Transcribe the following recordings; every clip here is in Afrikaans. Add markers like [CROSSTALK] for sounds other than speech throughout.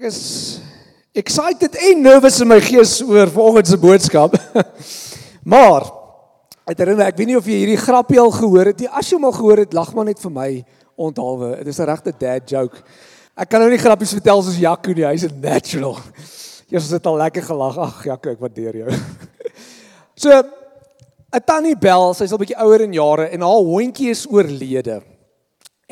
Ek is excited en nervous in my gees oor vanoggend se boodskap. [LAUGHS] maar ek herinner ek weet nie of jy hierdie grappie al gehoor het nie. As jy hom al gehoor het, lag maar net vir my onthaalwe. Dit is 'n regte dad joke. Ek kan nou nie grappies vertel soos Jaco nie. Hy's 'n natural. Jesus het al lekker gelag. Ag Jaco, ek waardeer jou. [LAUGHS] so 'n tannie bel, sy's al bietjie ouer in jare en haar hondjie is oorlede.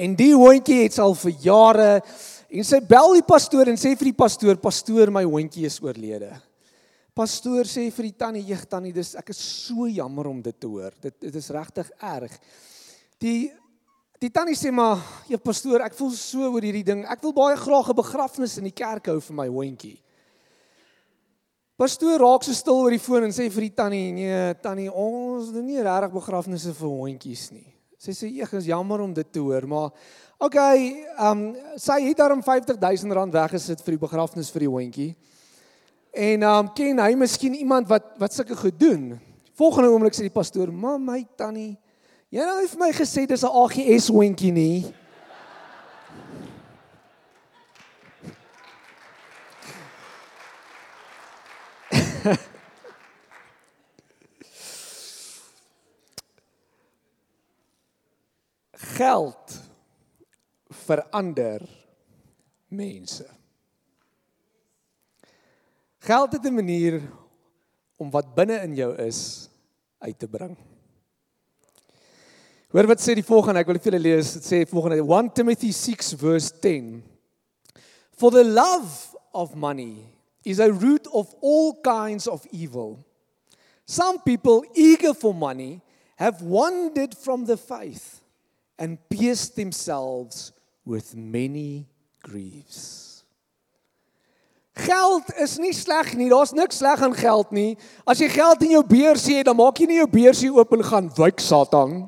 En die hondjie het al vir jare En sy bel die pastoor en sê vir die pastoor, pastoor, my hondjie is oorlede. Pastoor sê vir die tannie, "Jeg tannie, dis ek is so jammer om dit te hoor. Dit dit is regtig erg." Die die tannie sê maar, "Ja pastoor, ek voel so oor hierdie ding. Ek wil baie graag 'n begrafnis in die kerk hou vir my hondjie." Pastoor raak so stil oor die foon en sê vir die tannie, "Nee, tannie, ons doen nie regtig begrafnisse vir hondjies nie." Sy sê, "Ek is jammer om dit te hoor, maar OK, ehm um, sy het daarom 50000 rand weggesit vir die begrafnis vir die hondjie. En ehm um, ken hy miskien iemand wat wat sulke goed doen? Volgende oomblik sê die pastoor: "Mam, my tannie, jy het nou vir my gesê dis 'n AGS hondjie nie." Geld verander mense. Geld het 'n manier om wat binne in jou is uit te bring. Hoor wat sê die volgende, ek wil vir julle lees. Dit sê volgende 1 Timothy 6 verse 10. For the love of money is a root of all kinds of evil. Some people eager for money have wandered from the faith and pierced themselves with many griefs. Geld is nie sleg nie. Daar's niks sleg aan geld nie. As jy geld in jou beursie het, dan maak jy nie jou beursie oop en gaan wyk Satan.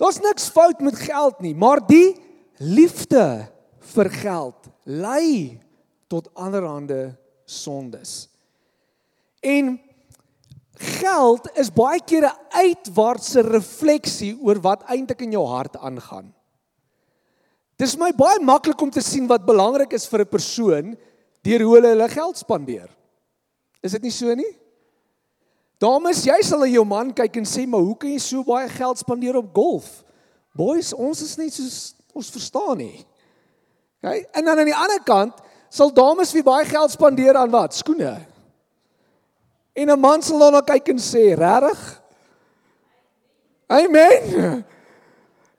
Daar's niks fout met geld nie, maar die liefde vir geld lei tot allerhande sondes. En geld is baie keer 'n uitwaartse refleksie oor wat eintlik in jou hart aangaan. Dis my baie maklik om te sien wat belangrik is vir 'n persoon deur hoe hulle hulle geld spandeer. Is dit nie so nie? Dames, jy sal na jou man kyk en sê, "Maar hoe kan jy so baie geld spandeer op golf?" Boys, ons is net soos ons verstaan nie. OK? En dan aan die ander kant sal dames wie baie geld spandeer aan wat? Skoene. En 'n man sal dan kyk en sê, "Regtig?" Amen.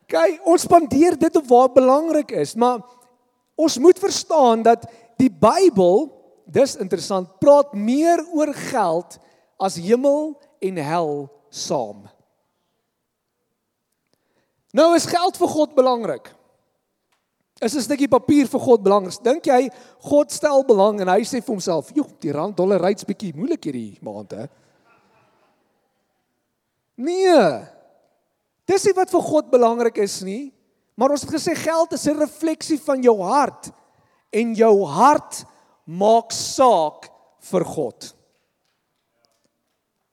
Kyk, ons spandeer dit op waar belangrik is, maar ons moet verstaan dat die Bybel, dis interessant, praat meer oor geld as hemel en hel saam. Nou is geld vir God belangrik. Is 'n stukkie papier vir God belangrik? Dink jy God stel belang en hy sê vir homself, "Joe, die rand dollar ryds bietjie moeilik hierdie maand hè?" Nee. Dis nie wat vir God belangrik is nie, maar ons het gesê geld is 'n refleksie van jou hart en jou hart maak saak vir God.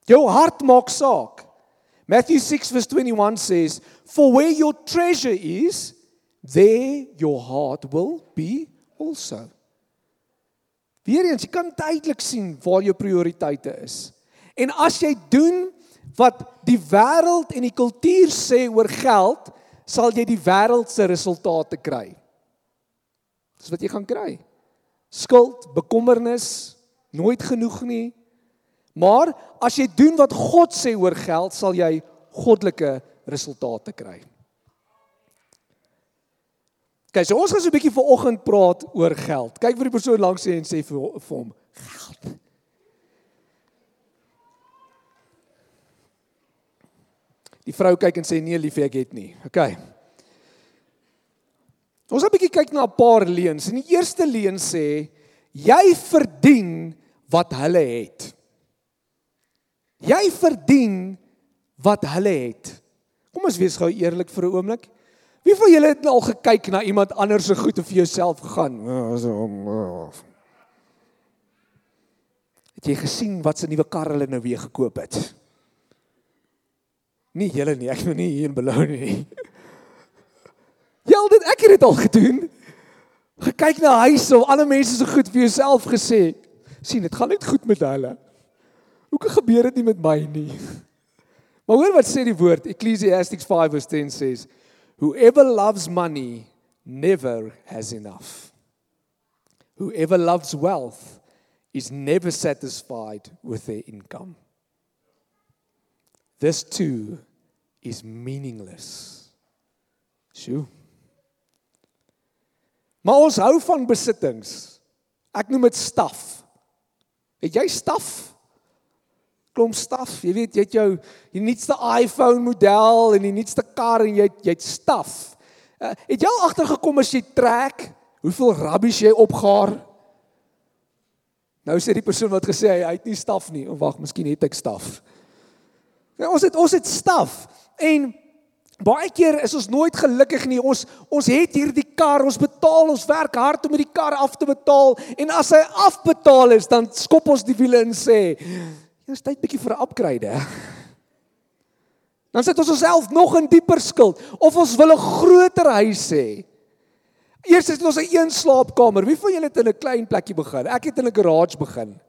Jou hart maak saak. Matthew 6 verse 21 says, "For where your treasure is, there your heart will be also." Weereens, jy kan duidelik sien waar jou prioriteite is. En as jy doen wat die wêreld en die kultuur sê oor geld, sal jy die wêreld se resultate kry. Dis wat jy gaan kry. Skuld, bekommernis, nooit genoeg nie. Maar as jy doen wat God sê oor geld, sal jy goddelike resultate kry. Kyk, so ons gaan so 'n bietjie vanoggend praat oor geld. Kyk vir die persoon langs sê en sê vir, vir hom, geld. Die vrou kyk en sê nee liefie ek het nie. OK. Ons gaan 'n bietjie kyk na 'n paar leuns. En die eerste leuen sê jy verdien wat hulle het. Jy verdien wat hulle het. Kom ons wees gou eerlik vir 'n oomblik. Wie van julle het al gekyk na iemand anders se goed of vir jouself gegaan? Het jy gesien wat se nuwe kar hulle nou weer gekoop het? Nie julle nie, ek moet nie hier in belou nie. Ja, dit ek het dit al gedoen. Gekyk na huise, al alle mense so goed vir jouself gesê. sien, dit gaan net goed met hulle. Hoekom gebeur dit nie met my nie? Maar hoor wat sê die woord Ecclesiastes 5:10 sê, whoever loves money never has enough. Whoever loves wealth is never satisfied with their income. This too is meaningless. Sjoe. Maar ons hou van besittings. Ek noem dit staf. Het jy staf? Klomp staf. Jy weet jy het jou die nuutste iPhone model en die nuutste kar en jy jy het staf. Uh, het jy al agtergekom as jy trek hoeveel rubbish jy opgaar? Nou sê die persoon wat gesê hy, hy het nie staf nie. Of wag, miskien het ek staf. Ja, ons het ons het staf en Baie keer is ons nooit gelukkig nie. Ons ons het hierdie kar, ons betaal, ons werk hard om hierdie kar af te betaal en as hy afbetaal is, dan skop ons die wiele en sê, "Jy is tyd bietjie vir 'n upgrade." Dan sit ons onsself nog in dieper skuld of ons wil 'n groter huis hê. Eers het ons 'n een slaapkamer. Wie van julle het in 'n klein plekkie begin? Ek het in 'n garage begin.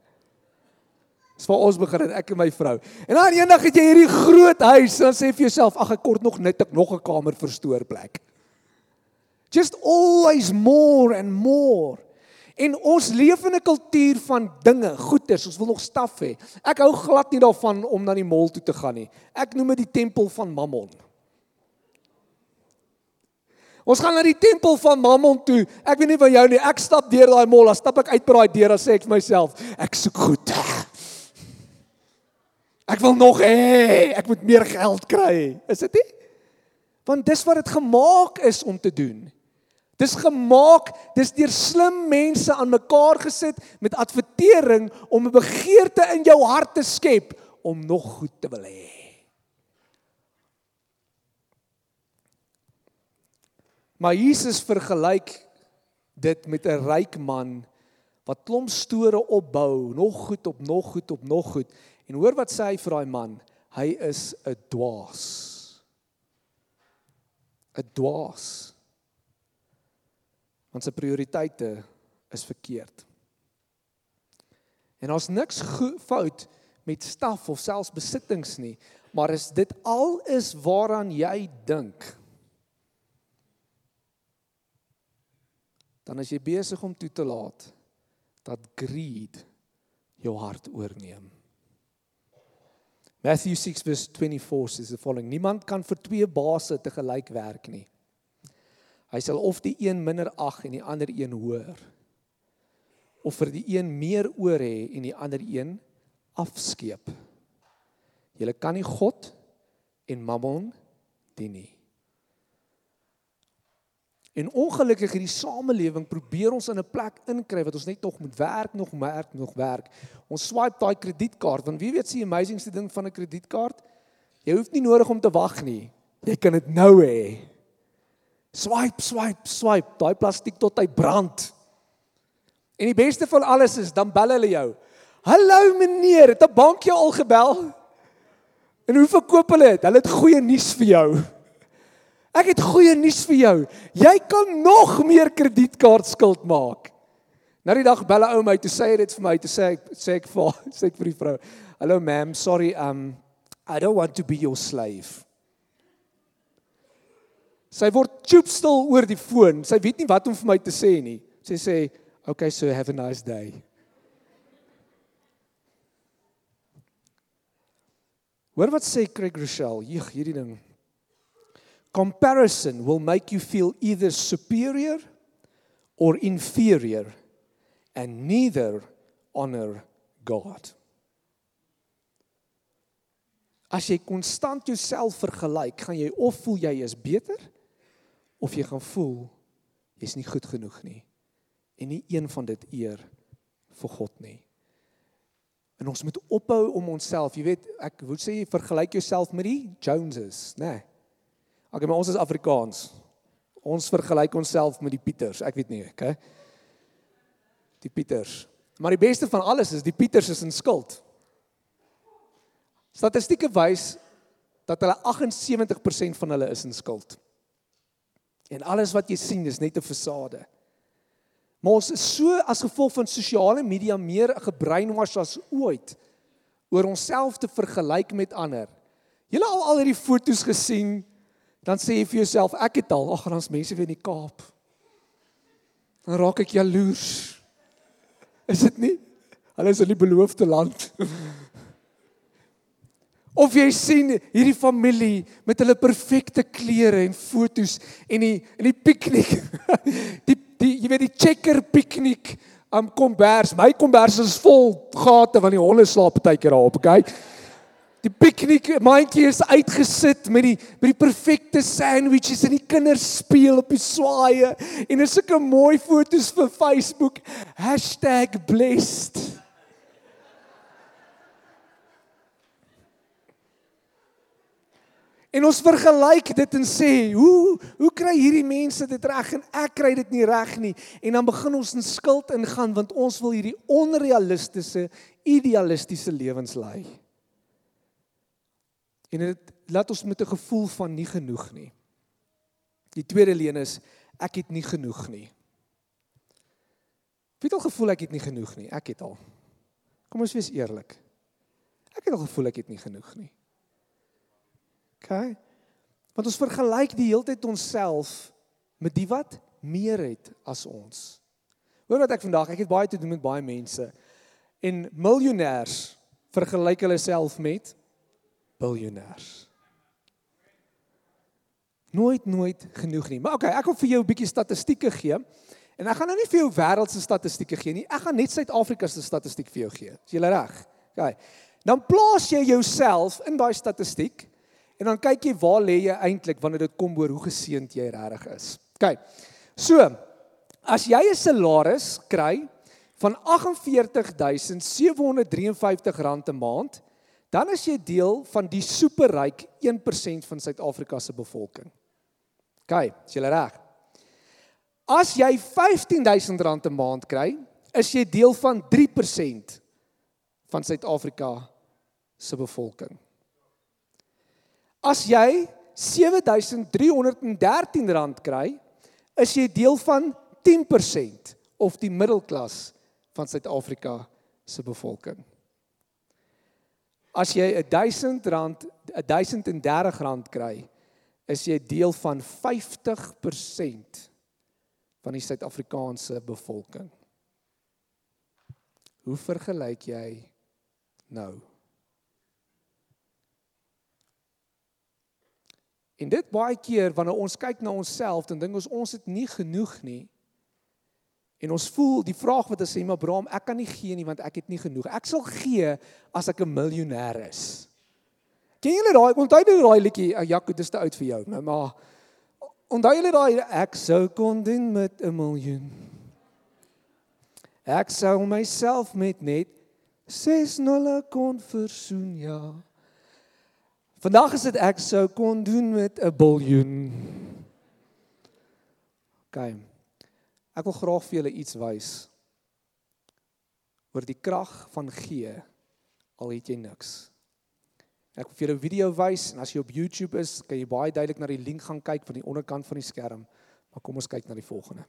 Dis waar ons begin het ek en my vrou. En dan eendag het jy hierdie groot huis en dan sê vir jouself, ag ek kort nog net ek nog 'n kamer vir stoorplek. Just always more and more. En ons leef in 'n kultuur van dinge, goeder, ons wil nog staf hê. Ek hou glad nie daarvan om na die mall toe te gaan nie. Ek noem dit die tempel van Mammon. Ons gaan na die tempel van Mammon toe. Ek weet nie van jou nie. Ek stap deur daai mall, dan stap ek uit by daai deur en sê ek vir myself, ek soek goed. [LAUGHS] Ek wil nog hê, ek moet meer geld kry. Is dit nie? Want dis wat dit gemaak is om te doen. Dis gemaak, dis deur slim mense aan mekaar gesit met advertering om 'n begeerte in jou hart te skep om nog goed te wil hê. Maar Jesus vergelyk dit met 'n ryk man wat klomp store opbou, nog goed op nog goed op nog goed En hoor wat sê hy vir daai man? Hy is 'n dwaas. 'n Dwaas. Want sy prioriteite is verkeerd. En ons niks fout met staf of selfs besittings nie, maar is dit al is waaraan jy dink? Dan is jy besig om toe te laat dat greed jou hart oorneem. Matthew 6 verse 24 says the following: Niemand kan vir twee baase te gelyk werk nie. Hy sal of die een minder ag en die ander een hoër. Of vir die een meer oor hê en die ander een afskeep. Jy kan nie God en Mammon dien nie. En ongelukkig hierdie samelewing probeer ons in 'n plek inkry wat ons net nog moet werk, nog werk, nog werk. Ons swipe daai kredietkaart want wie weet se amazingste ding van 'n kredietkaart? Jy hoef nie nodig om te wag nie. Jy kan dit nou hê. Swipe, swipe, swipe, daai plastiek tot hy brand. En die beste van alles is dan bel hulle jou. Hallo meneer, het 'n bank jou al gebel? En hoe verkoop hulle dit? Hulle het goeie nuus vir jou. Ek het goeie nuus vir jou. Jy kan nog meer kredietkaartskuld maak. Nou die dag bel 'n ou my toe sê dit vir my toe sê ek sê ek vir [LAUGHS] sê ek vir die vrou. Hallo ma'am, sorry um I don't want to be your slave. Sy word choopstil oor die foon. Sy weet nie wat om vir my te sê nie. Sy sê, "Okay, so have a nice day." Hoor wat sê Craig Rochelle? Hier hierdie ding. Comparison will make you feel either superior or inferior and neither honor God. As jy konstant jouself vergelyk, gaan jy of voel jy is beter of jy gaan voel jy's nie goed genoeg nie en nie een van dit eer vir God nie. En ons moet ophou om onsself, jy weet, ek wil sê vergelyk jouself met die Joneses, né? Nee. Okay, maar ons is Afrikaans. Ons vergelyk onsself met die Pieters. Ek weet nie, okay? Die Pieters. Maar die beste van alles is die Pieters is in skuld. Statistieke wys dat hulle 78% van hulle is in skuld. En alles wat jy sien is net 'n fasade. Maar ons is so as gevolg van sosiale media meer gebreinwas as ooit oor onsself te vergelyk met ander. Julle al al hierdie foto's gesien, dan sê jy vir jouself, ek het al, ag, daar's mense weer in die Kaap. Dan raak ek jaloers. Is dit nie? Hulle is in die beloofde land. [LAUGHS] Of jy sien hierdie familie met hulle perfekte klere en fotos en die en die piknik. [LAUGHS] Die die jy weet die checker piknik am kombers. My kombers is vol gate want die honde slaap baie keer daarop, okay? Die piknik mandjie is uitgesit met die met die perfekte sandwiches en die kinders speel op die swaaye en is sulke mooi fotos vir Facebook #blessed. En ons vergelyk dit en sê, "Hoe hoe kry hierdie mense dit reg en ek kry dit nie reg nie?" En dan begin ons in skuld ingaan want ons wil hierdie onrealistiese, idealistiese lewens lei. En dit laat ons met 'n gevoel van nie genoeg nie. Die tweede leen is ek het nie genoeg nie. Wie het al gevoel ek het nie genoeg nie? Ek het al. Kom ons wees eerlik. Ek het al gevoel ek het nie genoeg nie. OK? Want ons vergelyk die hele tyd onsself met die wat meer het as ons. Hoor wat ek vandag, ek het baie te doen met baie mense. En miljonêers vergelyk hulle self met biljonêers. Nooit nooit genoeg nie. Maar okay, ek wil vir jou 'n bietjie statistieke gee. En ek gaan nou nie vir jou wêreldse statistieke gee nie. Ek gaan net Suid-Afrika se statistiek vir jou gee. Is jy reg? Okay. Dan plaas jy jouself in daai statistiek En dan kyk jy waar lê jy eintlik wanneer dit kom oor hoe geseënd jy regtig is. OK. So, as jy 'n salaris kry van R48753 'n maand, dan is jy deel van die superryk 1% van Suid-Afrika se bevolking. OK, is jy reg? As jy R15000 'n maand kry, is jy deel van 3% van Suid-Afrika se bevolking. As jy R7313 kry, is jy deel van 10% of die middelklas van Suid-Afrika se bevolking. As jy R1000 R1030 kry, is jy deel van 50% van die Suid-Afrikaanse bevolking. Hoe vergelyk jy nou? En dit baie keer wanneer ons kyk na onsself, dan dink ons ons het nie genoeg nie. En ons voel die vraag wat ons sê, maar Abraham, ek kan nie gee nie want ek het nie genoeg. Ek sal gee as ek 'n miljonair is. Ken julle daai onthou jy daai liedjie, oh, Jaco, dis te oud vir jou, nou maar onthou julle daai ek sou kon doen met 'n miljoen. Ek sou myself met net 6 nulle kon versoen, ja. Vandag is dit ek sou kon doen met 'n biljoen. OK. Ek wil graag vir julle iets wys oor die krag van gee al het jy niks. Ek wil vir julle 'n video wys en as jy op YouTube is, kan jy baie duidelik na die link gaan kyk van die onderkant van die skerm. Maar kom ons kyk na die volgende.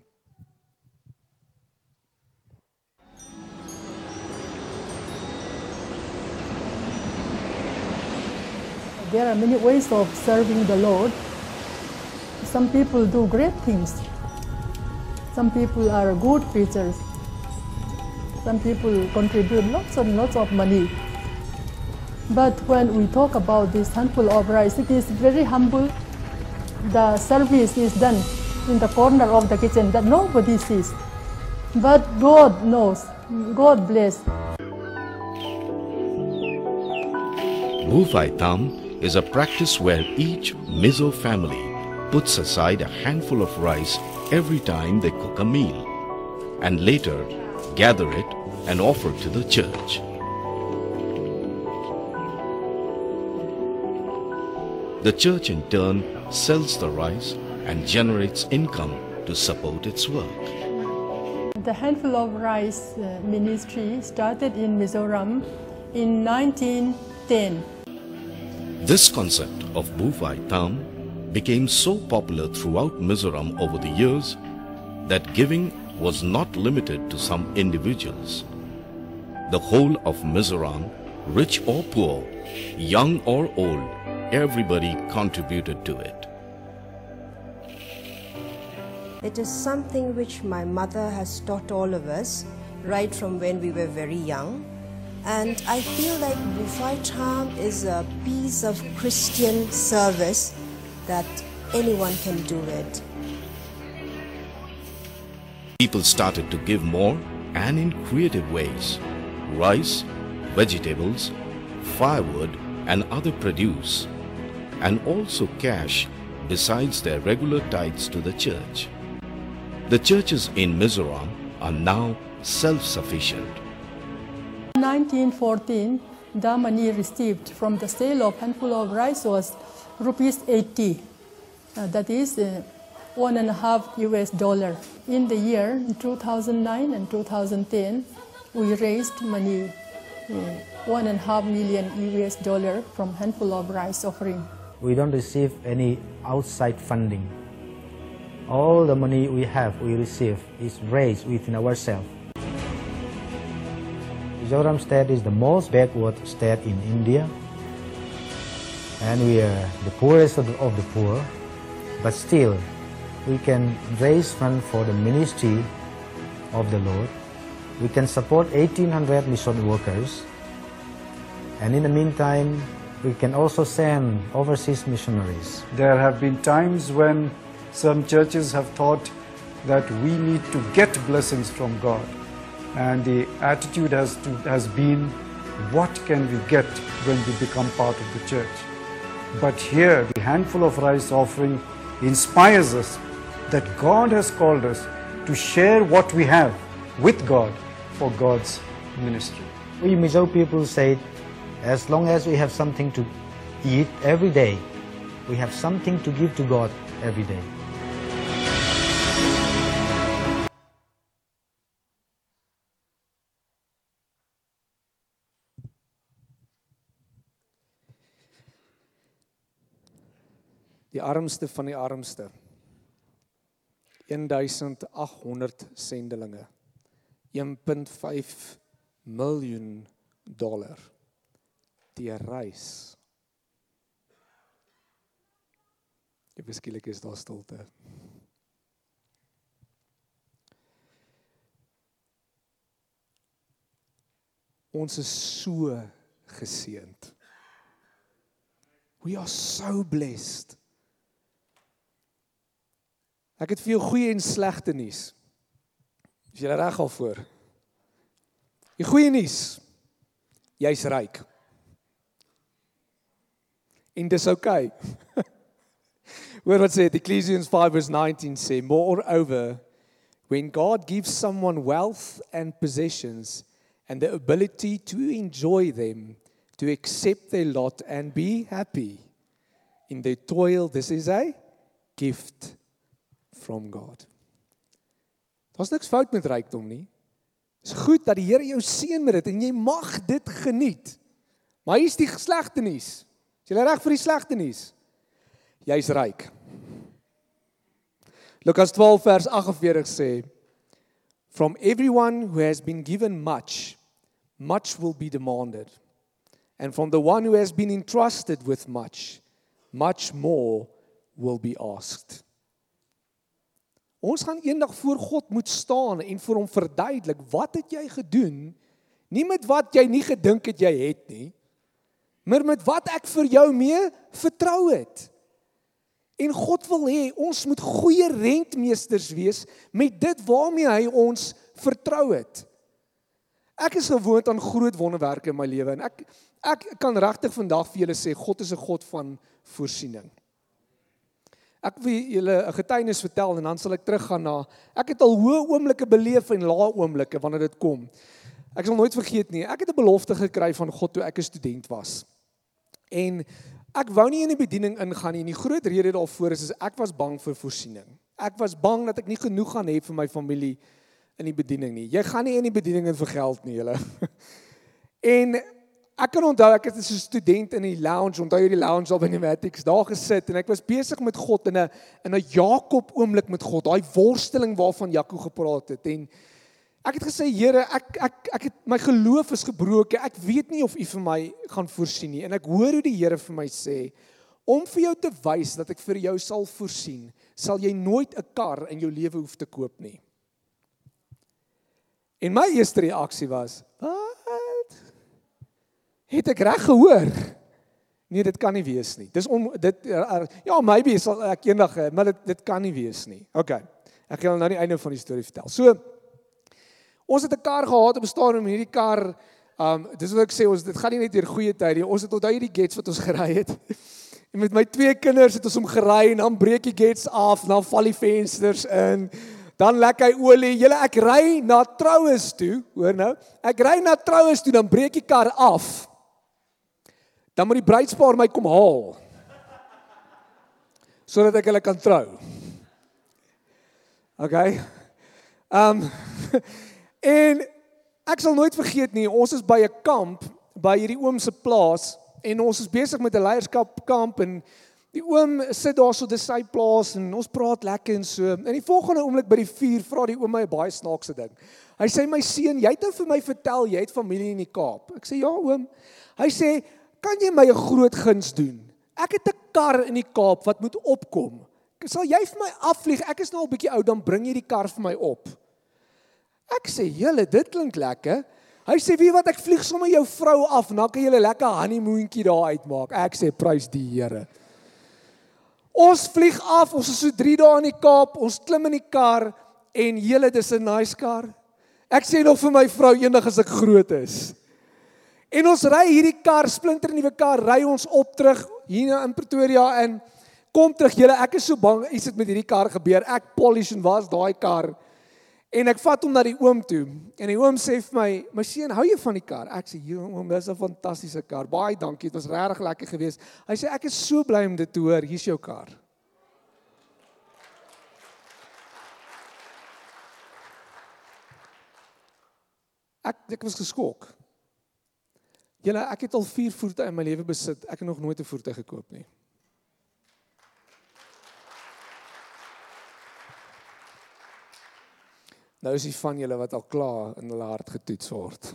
There are many ways of serving the Lord. Some people do great things. Some people are good preachers. Some people contribute lots and lots of money. But when we talk about this handful of rice, it is very humble. The service is done in the corner of the kitchen that nobody sees. But God knows. God bless. Is a practice where each Mizo family puts aside a handful of rice every time they cook a meal and later gather it and offer to the church. The church in turn sells the rice and generates income to support its work. The Handful of Rice uh, ministry started in Mizoram in 1910. This concept of Buvai Tam became so popular throughout Mizoram over the years that giving was not limited to some individuals. The whole of Mizoram, rich or poor, young or old, everybody contributed to it. It is something which my mother has taught all of us right from when we were very young. And I feel like Bufai Charm is a piece of Christian service that anyone can do it. People started to give more and in creative ways rice, vegetables, firewood, and other produce, and also cash besides their regular tithes to the church. The churches in Mizoram are now self sufficient. In 1914, the money received from the sale of handful of rice was rupees 80. Uh, that is uh, one and a half US dollar. In the year 2009 and 2010, we raised money, uh, one and a half million US dollar from handful of rice offering. We don't receive any outside funding. All the money we have, we receive, is raised within ourselves. Mizoram state is the most backward state in India, and we are the poorest of the, of the poor, but still we can raise funds for the ministry of the Lord. We can support 1800 mission workers, and in the meantime, we can also send overseas missionaries. There have been times when some churches have thought that we need to get blessings from God. And the attitude has, to, has been, what can we get when we become part of the church? But here, the handful of rice offering inspires us that God has called us to share what we have with God for God's ministry. We Mizo people say, as long as we have something to eat every day, we have something to give to God every day. Die armste van die armste. 1800 sendelinge. 1.5 miljoen dollar. Die reis. Ek beskielik is daar stilte. Ons is so geseënd. We are so blessed. Ek het vir jou goeie en slegte nuus. Is jy reg al voor? Die goeie nuus. Jy's ryk. En dis oukei. Okay. [LAUGHS] Hoor wat sê Ecclesiastes 5:19 sê, moreover when God gives someone wealth and possessions and the ability to enjoy them, to accept their lot and be happy in their toil, this is a gift from God. Daar's niks fout met rykdom nie. Dit is goed dat die Here jou seën met dit en jy mag dit geniet. Maar hier's die slegte nuus. Is jy reg vir die slegte nuus? Jy's ryk. Lukas 12 vers 48 sê From everyone who has been given much, much will be demanded. And from the one who has been entrusted with much, much more will be asked. Ons gaan eendag voor God moet staan en vir hom verduidelik wat het jy gedoen? Nie met wat jy nie gedink het jy het nie, maar met wat ek vir jou mee vertrou het. En God wil hê ons moet goeie rentmeesters wees met dit waarmee hy ons vertrou het. Ek is gewoond aan groot wonderwerke in my lewe en ek ek kan regtig vandag vir julle sê God is 'n God van voorsiening. Ek wil julle 'n getuienis vertel en dan sal ek teruggaan na ek het al hoë oomblikke beleef en lae oomblikke wanneer dit kom. Ek sal nooit vergeet nie. Ek het 'n belofte gekry van God toe ek 'n student was. En ek wou nie in die bediening ingaan nie. En die groot rede daarvoor is, is ek was bang vir voorsiening. Ek was bang dat ek nie genoeg gaan hê vir my familie in die bediening nie. Jy gaan nie in die bediening in vir geld nie, julle. [LAUGHS] En Ek kan onthou ek het as 'n student in die lounge, onthou jy die lounge op in die Matrix, daar gesit en ek was besig met God in 'n in 'n Jakob oomblik met God, daai worsteling waarvan Jaco gepraat het en ek het gesê Here, ek ek ek het my geloof is gebroken. Ek weet nie of U vir my gaan voorsien nie en ek hoor hoe die Here vir my sê om vir jou te wys dat ek vir jou sal voorsien, sal jy nooit 'n kar in jou lewe hoef te koop nie. En my eerste reaksie was, "Wat? Het ek reg gehoor?" Nee, dit kan nie wees nie. Dis om dit ja, maybe sal ek eendag, maar dit dit kan nie wees nie. OK. Ek gaan nou die einde van die storie vertel. So ons het 'n kar gehad op 'n stadium en hierdie kar um dis wat ek sê ons dit gaan nie net deur goeie tye nie. Ons het onthou hierdie gets wat ons [LAUGHS] gery het. En met my twee kinders het ons hom gery en dan breek die gets af, dan val die vensters in dan lek hy olie. Julle ek ry na troues toe, hoor nou. Ek ry na troues toe dan breek die kar af. Dan moet die bruidspaar my kom haal. Sodat ek hulle kan trou. OK. Um [LAUGHS] en ek sal nooit vergeet nie, ons is by 'n kamp by hierdie oom se plaas en ons is besig met 'n leierskap kamp en Die oom sit daar so dis sy plaas en ons praat lekker en so. In die volgende oomblik by die vuur vra die oom my 'n baie snaakse ding. Hy sê my seun, jy het nou vir my vertel jy het familie in die Kaap. Ek sê ja oom. Hy sê, "Kan jy my 'n groot guns doen? Ek het 'n kar in die Kaap wat moet opkom. Sal jy vir my afvlieg? Ek is nou al bietjie oud, dan bring jy die kar vir my op." Ek sê, "Julle, dit klink lekker." Hy sê, "Wie wat ek vlieg sommer jou vrou af, dan kan julle lekker honeymoonkie daar uitmaak." Ek sê, "Prys die Here." Ons vlieg af, ons is so 3 dae in die Kaap, ons klim in die kar en hele dis 'n nice kar. Ek sê nog vir my vrou eendag as ek groot is. En ons ry hierdie kar, splinter nuwe kar, ry ons op terug hier in Pretoria in. Kom terug julle, ek is so bang iets het met hierdie kar gebeur. Ek polish en was daai kar. En ek vat hom na die oom toe en die oom sê vir my, "My seun, hou jy van die kar?" Ek sê, "Ja, oom, dis 'n fantastiese kar. Baie dankie. Dit was regtig lekker geweest." Hy sê, "Ek is so bly om dit te hoor. Hier's jou kar." Ek ek was geskok. Julle, ek het al 4 voertuie in my lewe besit. Ek het nog nooit 'n voertuig gekoop nie. Nou is die van julle wat al klaar in hulle hart getoets word.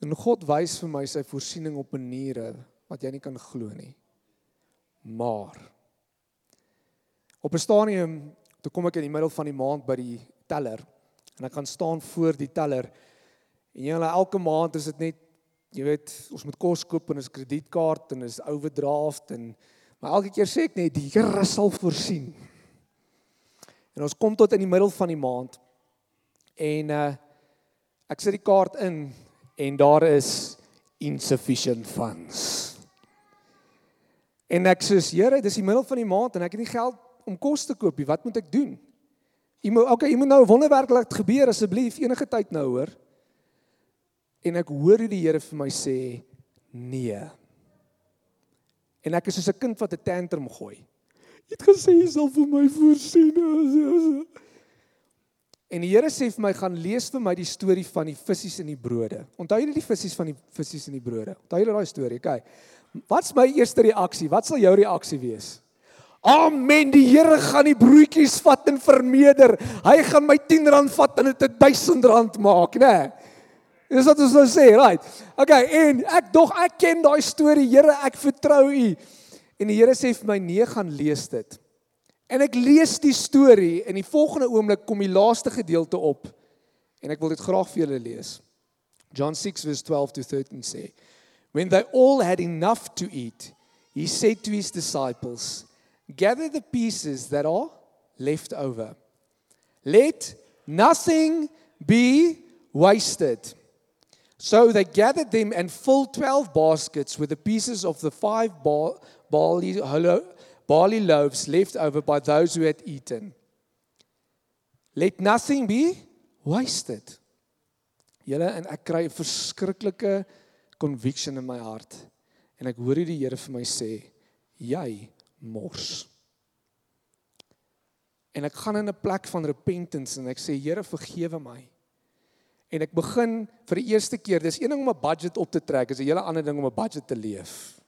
En God wys vir my sy voorsiening op maniere wat jy nie kan glo nie. Maar op 'n stadium toe kom ek in die middel van die maand by die teller en ek gaan staan voor die teller en jy hulle elke maand is dit net jy weet ons moet kos koop en is kredietkaart en is overdraft en maar elke keer sê ek net die Here sal voorsien. En ons kom tot in die middel van die maand. En uh ek sit die kaart in en daar is insufficient funds. En ek sê, Here, dis die middel van die maand en ek het nie geld om kos te koop nie. Wat moet ek doen? Jy moet okay, jy moet nou wonderwerk laat gebeur asseblief enige tyd nou hoor. En ek hoor hoe die Here vir my sê, nee. En ek is soos 'n kind wat 'n tantrum gooi. Jy het gesê jy sal vir my voorsien. [LAUGHS] En die Here sê vir my gaan lees vir my die storie van die visse en die brode. Onthou jy die visse van die visse en die brode? Onthou jy daai storie? Okay. Wat's my eerste reaksie? Wat sal jou reaksie wees? Amen. Die Here gaan die broodjies vat en vermeerder. Hy gaan my 10 rand vat en dit 1000 rand maak, né? Nee. Dis wat ons nou sê, right? Okay, en ek dog ek ken daai storie. Here, ek vertrou U. En die Here sê vir my nee gaan lees dit. En ek lees die storie en die volgende oomblik kom die laaste gedeelte op. En ek wil dit graag vir julle lees. John 6 verse 12 to 13 sê When they all had enough to eat, he said to his disciples, gather the pieces that are left over. Let nothing be wasted. So they gathered them and filled 12 baskets with the pieces of the five barley, barley loaves left over by those who had eaten. Let nothing be wasted. Julle en ek kry 'n verskriklike conviction in my hart en ek hoor die Here vir my sê jy mors. En ek gaan in 'n plek van repentance en ek sê Here vergewe my. En ek begin vir die eerste keer, dis een ding om 'n budget op te trek, is 'n hele ander ding om 'n budget te leef.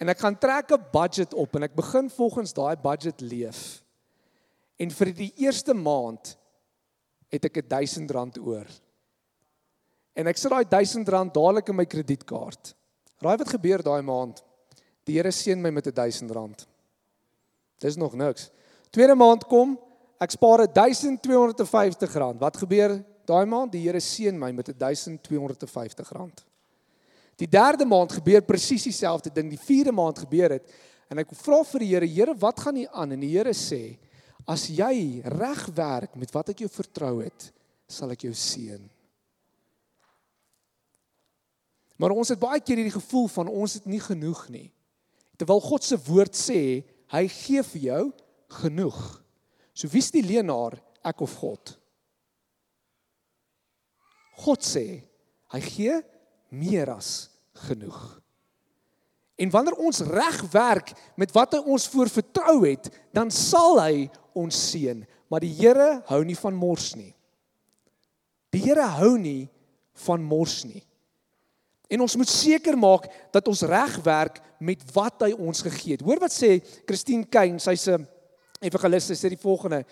En ek gaan trek 'n budget op en ek begin volgens daai budget leef. En vir die eerste maand het ek 1000 rand oor. En ek sit daai 1000 rand dadelik in my kredietkaart. Raai wat gebeur daai maand? Die Here seën my met 1000 rand. Dis nog niks. Tweede maand kom, ek spaar 1250 rand. Wat gebeur daai maand? Die Here seën my met 1250 rand. Die derde maand gebeur presies dieselfde ding. Die vierde maand gebeur dit en ek vra vir die Here, Here, wat gaan hier aan? En die Here sê, as jy reg werk met wat ek jou vertrou het, sal ek jou seën. Maar ons het baie keer hierdie gevoel van ons het nie genoeg nie. Terwyl God se woord sê, hy gee vir jou genoeg. So wie's die leenaar, ek of God? God sê, hy gee meer as genoeg. En wanneer ons reg werk met wat hy ons voor vertrou het, dan sal hy ons seën, maar die Here hou nie van mors nie. Die Here hou nie van mors nie. En ons moet seker maak dat ons reg werk met wat hy ons gegee het. Hoor wat sê Christine Kane, sy's 'n evangelis, sy sê die volgende: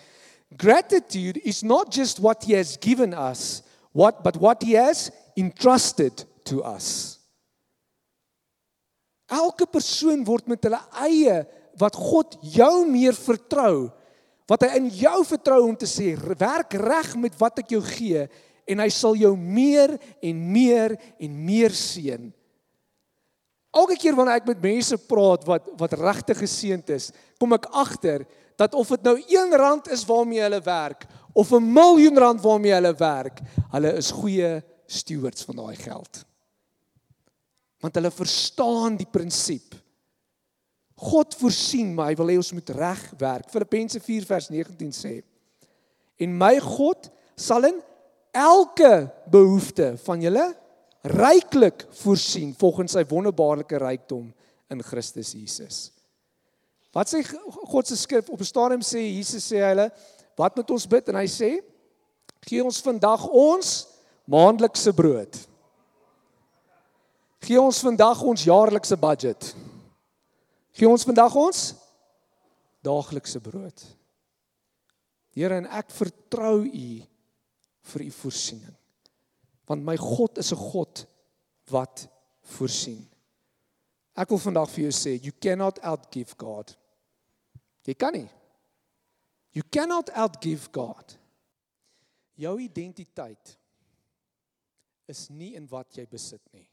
Gratitude is not just what he has given us, what but what he has entrusted to us. Elke persoon word met hulle eie wat God jou meer vertrou, wat hy in jou vertrou om te sê, werk reg met wat ek jou gee en hy sal jou meer en meer en meer seën. Elke keer wanneer ek met mense praat wat wat regtig geseënd is, kom ek agter dat of dit nou 1 rand is waarmee hulle werk of 'n miljoen rand waarmee hulle werk, hulle is goeie stewards van daai geld. Want hulle verstaan die prinsip. God voorsien, maar hy wil hê ons moet reg werk. Filippense 4 vers 19 sê: En my God sal in elke behoefte van julle ryklik voorsien volgens sy wonderbaarlike rykdom in Christus Jesus. Wat sê God se skrif op 'n stadium sê Jesus sê hulle wat moet ons bid en hy sê gee ons vandag ons maandelikse brood. Gee ons vandag ons jaarlikse budget. Gee ons vandag ons daaglikse brood. Here en ek vertrou U vir u voorsiening. Want my God is 'n God wat voorsien. Ek wil vandag vir jou sê, you cannot outgive God. Jy kan nie. You cannot outgive God. Jou identiteit is nie in wat jy besit nie.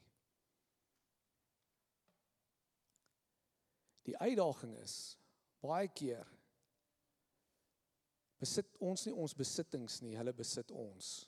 Die uitdaging is baie keer besit ons nie ons besittings nie, hulle besit ons.